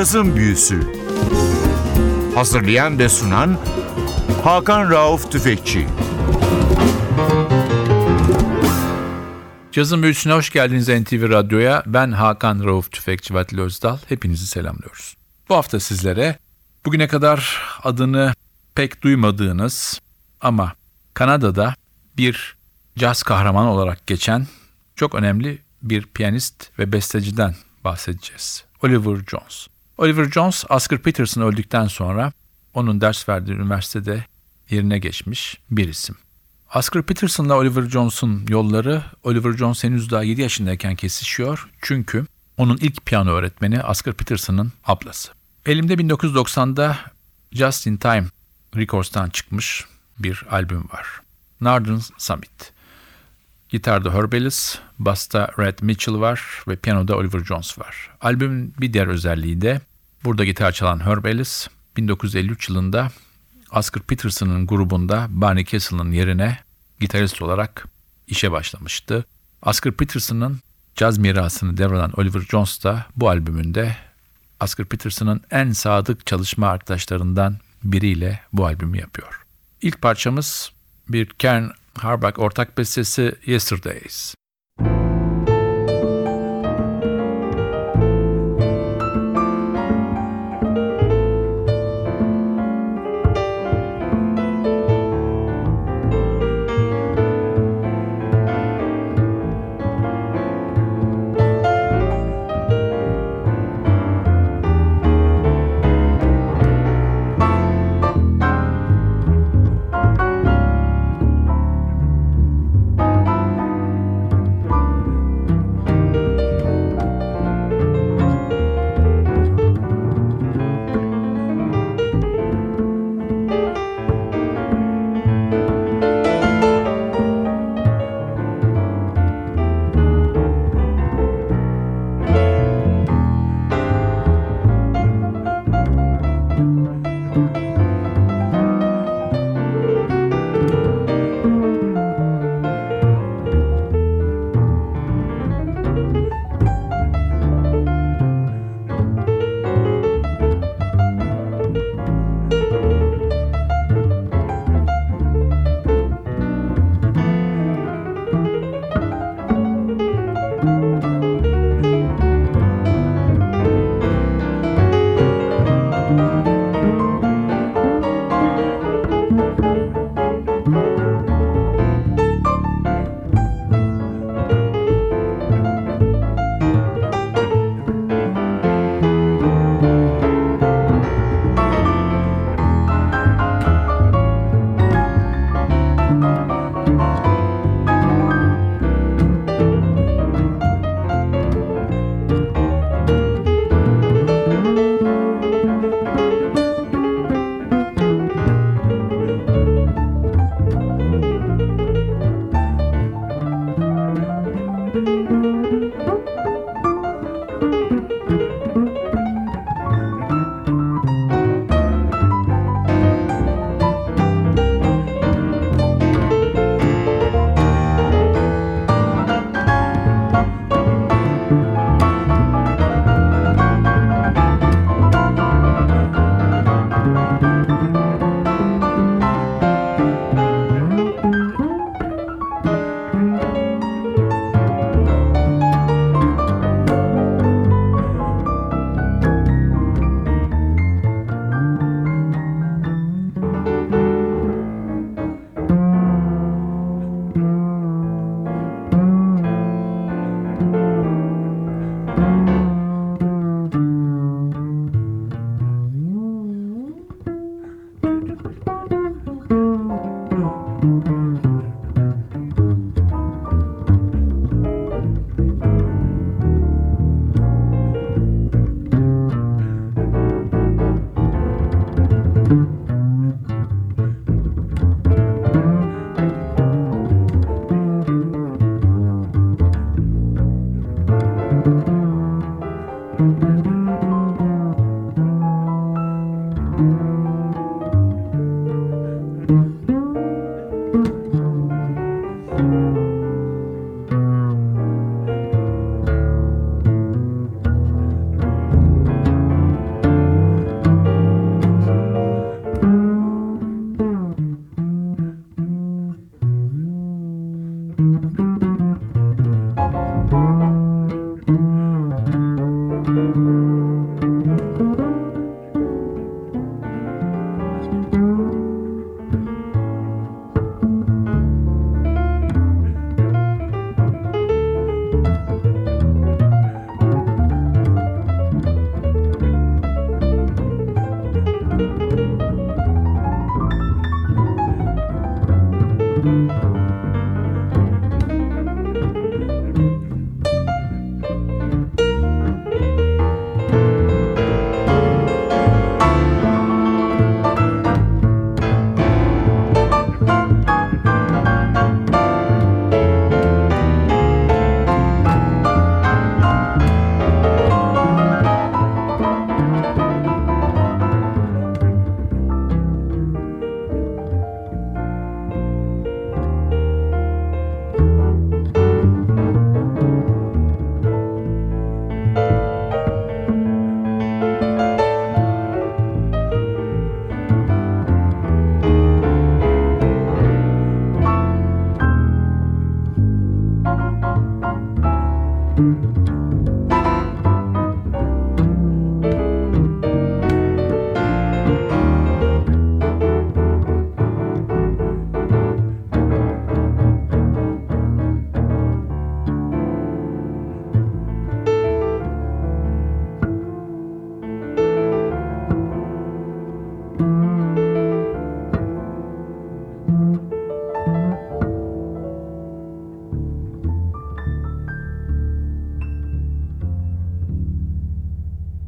Cazın Büyüsü Hazırlayan ve sunan Hakan Rauf Tüfekçi Cazın Büyüsü'ne hoş geldiniz NTV Radyo'ya. Ben Hakan Rauf Tüfekçi ve Atli Özdal. Hepinizi selamlıyoruz. Bu hafta sizlere bugüne kadar adını pek duymadığınız ama Kanada'da bir caz kahramanı olarak geçen çok önemli bir piyanist ve besteciden bahsedeceğiz. Oliver Jones. Oliver Jones, Oscar Peterson öldükten sonra onun ders verdiği üniversitede yerine geçmiş bir isim. Oscar Peterson'la Oliver Jones'un yolları Oliver Jones henüz daha 7 yaşındayken kesişiyor. Çünkü onun ilk piyano öğretmeni Oscar Peterson'ın ablası. Elimde 1990'da Just in Time Records'tan çıkmış bir albüm var. Northern Summit. Gitarda Herb Ellis, basta Red Mitchell var ve piyanoda Oliver Jones var. Albümün bir diğer özelliği de burada gitar çalan Herb Ellis 1953 yılında Oscar Peterson'ın grubunda Barney Castle'ın yerine gitarist olarak işe başlamıştı. Oscar Peterson'ın caz mirasını devralan Oliver Jones da bu albümünde Oscar Peterson'ın en sadık çalışma arkadaşlarından biriyle bu albümü yapıyor. İlk parçamız bir Kern Harbach ortak bestesi Yesterdays.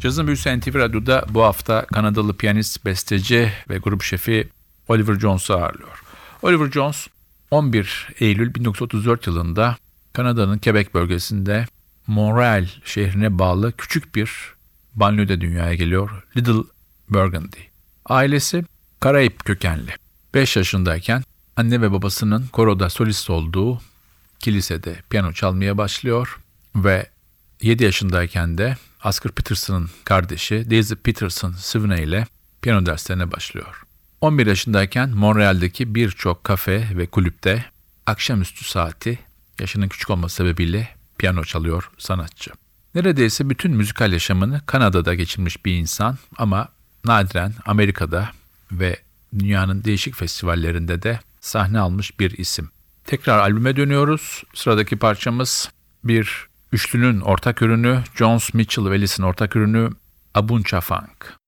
Cazın Büyüsü NTV Radyo'da bu hafta Kanadalı piyanist, besteci ve grup şefi Oliver Jones'u ağırlıyor. Oliver Jones 11 Eylül 1934 yılında Kanada'nın Quebec bölgesinde Montreal şehrine bağlı küçük bir banliyöde dünyaya geliyor Little Burgundy. Ailesi Karayip kökenli. 5 yaşındayken anne ve babasının koroda solist olduğu kilisede piyano çalmaya başlıyor ve 7 yaşındayken de Oscar Peterson'ın kardeşi Daisy Peterson Sivney ile piyano derslerine başlıyor. 11 yaşındayken Montreal'deki birçok kafe ve kulüpte akşamüstü saati yaşının küçük olması sebebiyle piyano çalıyor sanatçı. Neredeyse bütün müzikal yaşamını Kanada'da geçirmiş bir insan ama nadiren Amerika'da ve dünyanın değişik festivallerinde de sahne almış bir isim. Tekrar albüme dönüyoruz. Sıradaki parçamız bir üçlünün ortak ürünü, Jones, Mitchell ve Ellis'in ortak ürünü Abuncha Funk.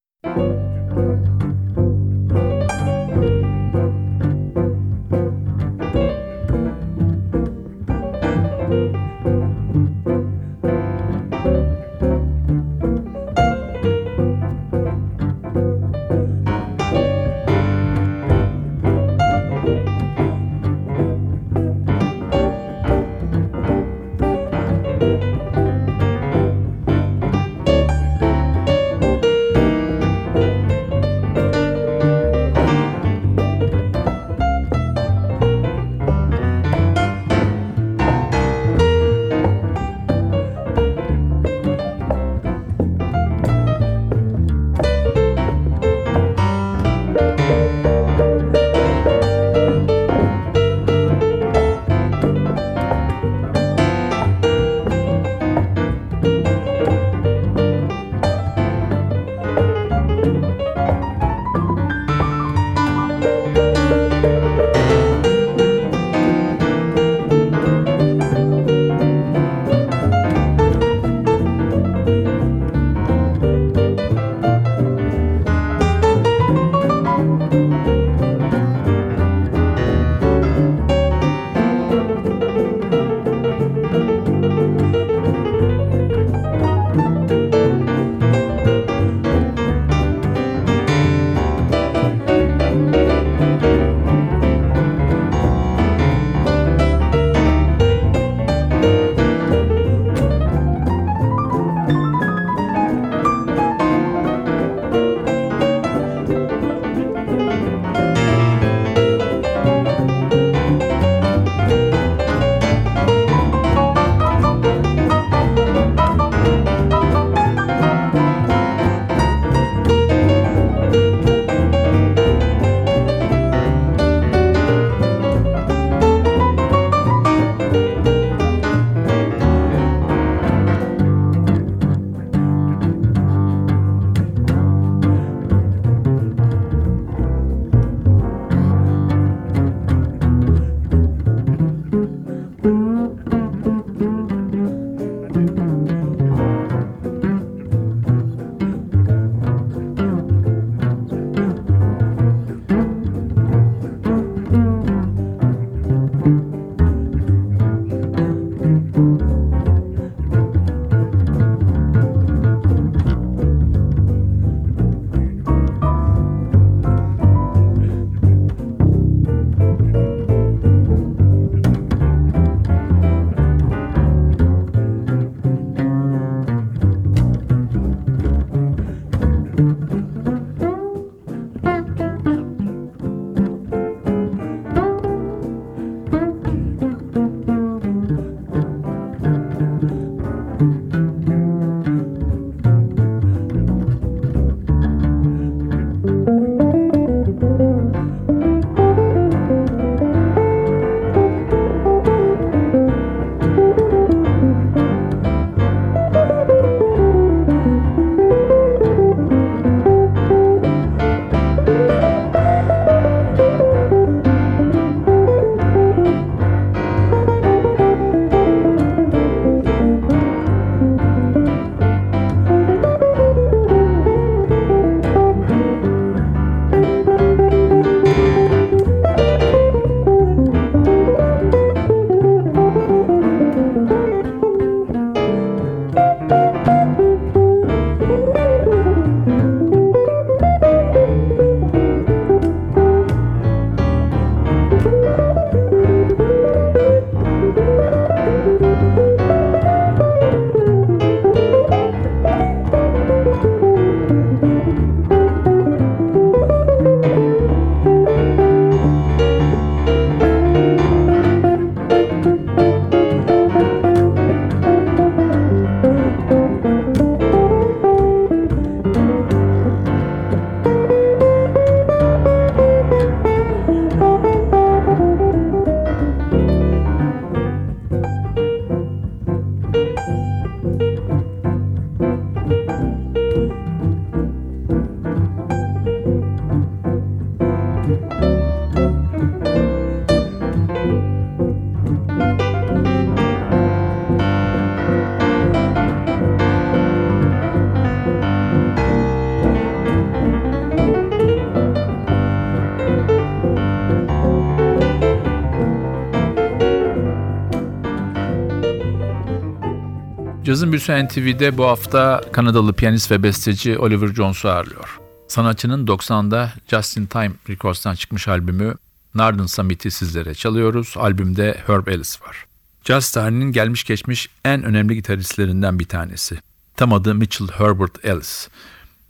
Cazın Büyüsü NTV'de bu hafta Kanadalı piyanist ve besteci Oliver Jones'u ağırlıyor. Sanatçının 90'da Just in Time Records'tan çıkmış albümü Narden Summit'i sizlere çalıyoruz. Albümde Herb Ellis var. Jazz tarihinin gelmiş geçmiş en önemli gitaristlerinden bir tanesi. Tam adı Mitchell Herbert Ellis.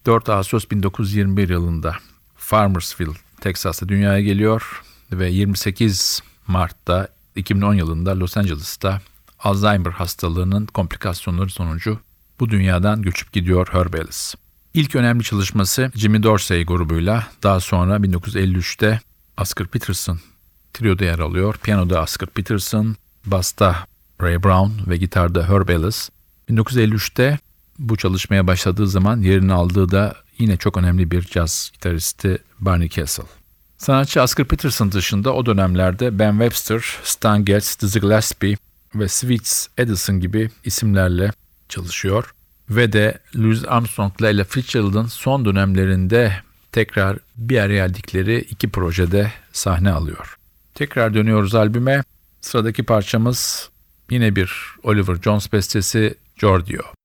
4 Ağustos 1921 yılında Farmersville, Texas'ta dünyaya geliyor ve 28 Mart'ta 2010 yılında Los Angeles'ta Alzheimer hastalığının komplikasyonları sonucu bu dünyadan göçüp gidiyor Herb Ellis. İlk önemli çalışması Jimmy Dorsey grubuyla daha sonra 1953'te Oscar Peterson trioda yer alıyor. Piyanoda Oscar Peterson, basta Ray Brown ve gitarda Herb Ellis. 1953'te bu çalışmaya başladığı zaman yerini aldığı da yine çok önemli bir caz gitaristi Barney Kessel. Sanatçı Oscar Peterson dışında o dönemlerde Ben Webster, Stan Getz, Dizzy Gillespie ve Sweets Edison gibi isimlerle çalışıyor. Ve de Louis Armstrong ile Ella Fitzgerald'ın son dönemlerinde tekrar bir araya geldikleri iki projede sahne alıyor. Tekrar dönüyoruz albüme. Sıradaki parçamız yine bir Oliver Jones bestesi Giorgio.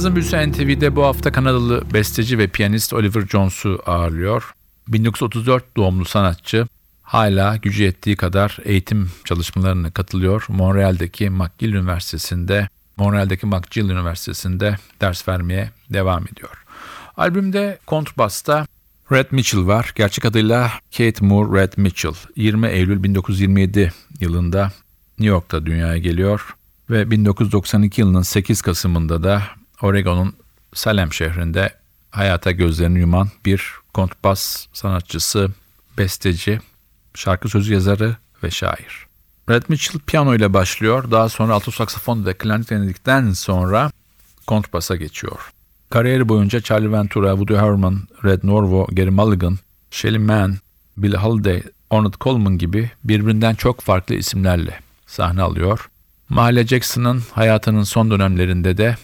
Cazın Büyüsü NTV'de bu hafta Kanadalı besteci ve piyanist Oliver Jones'u ağırlıyor. 1934 doğumlu sanatçı hala gücü yettiği kadar eğitim çalışmalarına katılıyor. Montreal'deki McGill Üniversitesi'nde, Montreal'deki McGill Üniversitesi'nde ders vermeye devam ediyor. Albümde kontrbasta Red Mitchell var. Gerçek adıyla Kate Moore Red Mitchell. 20 Eylül 1927 yılında New York'ta dünyaya geliyor ve 1992 yılının 8 Kasım'ında da Oregon'un Salem şehrinde hayata gözlerini yuman bir kontrbas sanatçısı, besteci, şarkı sözü yazarı ve şair. Red Mitchell piyano ile başlıyor. Daha sonra alto saksafon ve klarnet denedikten sonra kontrbasa geçiyor. Kariyeri boyunca Charlie Ventura, Woody Herman, Red Norvo, Gary Mulligan, Shelly Manne, Bill Holiday, Ornette Coleman gibi birbirinden çok farklı isimlerle sahne alıyor. Mahalle Jackson'ın hayatının son dönemlerinde de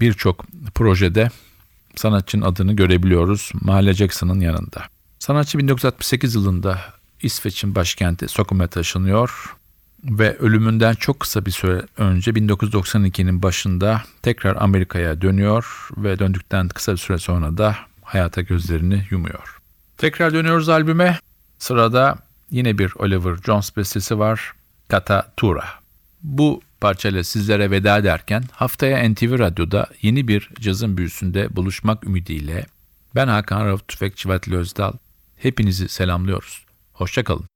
birçok projede sanatçının adını görebiliyoruz Mahalle Jackson'ın yanında. Sanatçı 1968 yılında İsveç'in başkenti Stockholm'a taşınıyor ve ölümünden çok kısa bir süre önce 1992'nin başında tekrar Amerika'ya dönüyor ve döndükten kısa bir süre sonra da hayata gözlerini yumuyor. Tekrar dönüyoruz albüme. Sırada yine bir Oliver Jones bestesi var. Kata Tura. Bu parçayla sizlere veda ederken haftaya NTV Radyo'da yeni bir cazın büyüsünde buluşmak ümidiyle ben Hakan Rauf Tüfekçi Vatili Özdal. Hepinizi selamlıyoruz. Hoşçakalın.